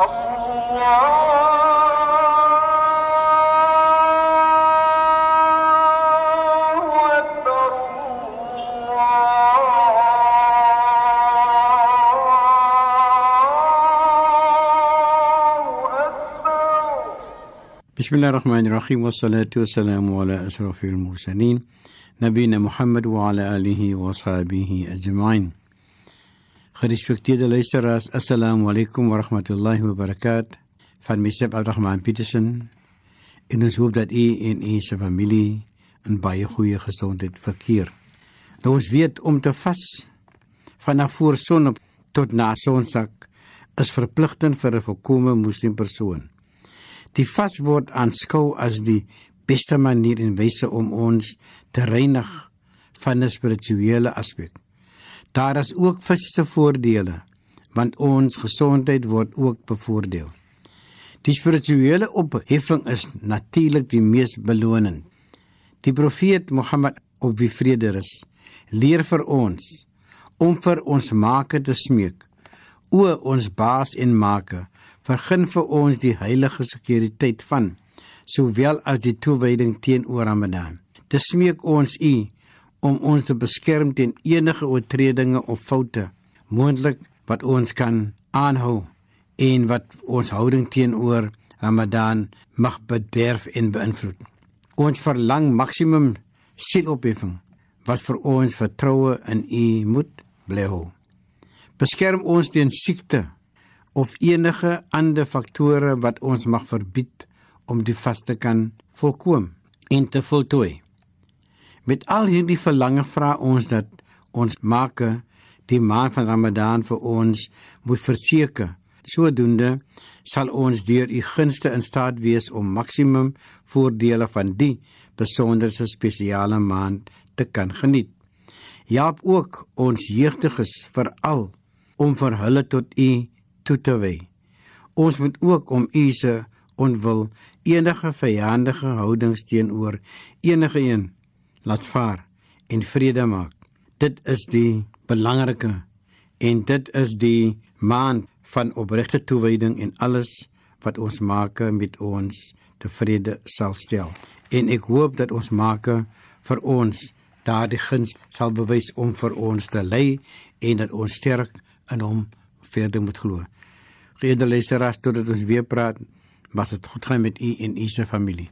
بسم الله الرحمن الرحيم والصلاة والسلام على أشرف المرسلين نبينا محمد وعلى آله وصحبه أجمعين Gerespekteerde luisteraars, assalamu alaykum wa rahmatullahi wa barakatuh. Van myself Abdurrahman Petersen. En ons hoop dat u en u se familie in baie goeie gesondheid verkeer. Nou ons weet om te vas vanaf voor son op tot na sonsak is verpligtend vir 'n volkomme moslim persoon. Die vas word aanskou as die beste manier en wyse om ons te reinig van 'n spirituele aspek. Daar is ook fisiese voordele want ons gesondheid word ook bevoordeel. Die spirituele opheffing is natuurlik die mees belonend. Die profeet Mohammed op wie vrede rus, leer vir ons om vir ons Maker te smeek. O ons baas en Maker, vergun vir ons die heilige sekuriteit van sowel as die toewyding teenoor Ramadan. Dis smeek ons U om ons te beskerm teen enige oortredinge of foute moontlik wat ons kan aanhou en wat ons houding teenoor Ramadan mag bederf en beïnvloed. Ons verlang maksimum sielopheffing wat vir ons vertroue in U moet bly hou. Beskerm ons teen siekte of enige ander faktore wat ons mag verbied om die vas te kan volkom en te voltooi. Met al hierdie verlange vra ons dat ons maak die maand van Ramadan vir ons moet verseker. Sodoende sal ons deur u gunste in staat wees om maksimum voordele van die besonderse spesiale maand te kan geniet. Jaap ook ons jeugdiges veral om vir hulle tot u toe te wy. Ons moet ook om u se onwil enige vyandige houdings teenoor enige een laat vaar en vrede maak. Dit is die belangrike en dit is die maand van opregte toewyding en alles wat ons maak met ons tevrede sal stel. En ek hoop dat ons maak vir ons daardie guns sal bewys om vir ons te lei en dat ons sterk in hom verder moet glo. Geëerde luisteraars, totdat ons weer praat, mag dit goed gaan met u en u se familie.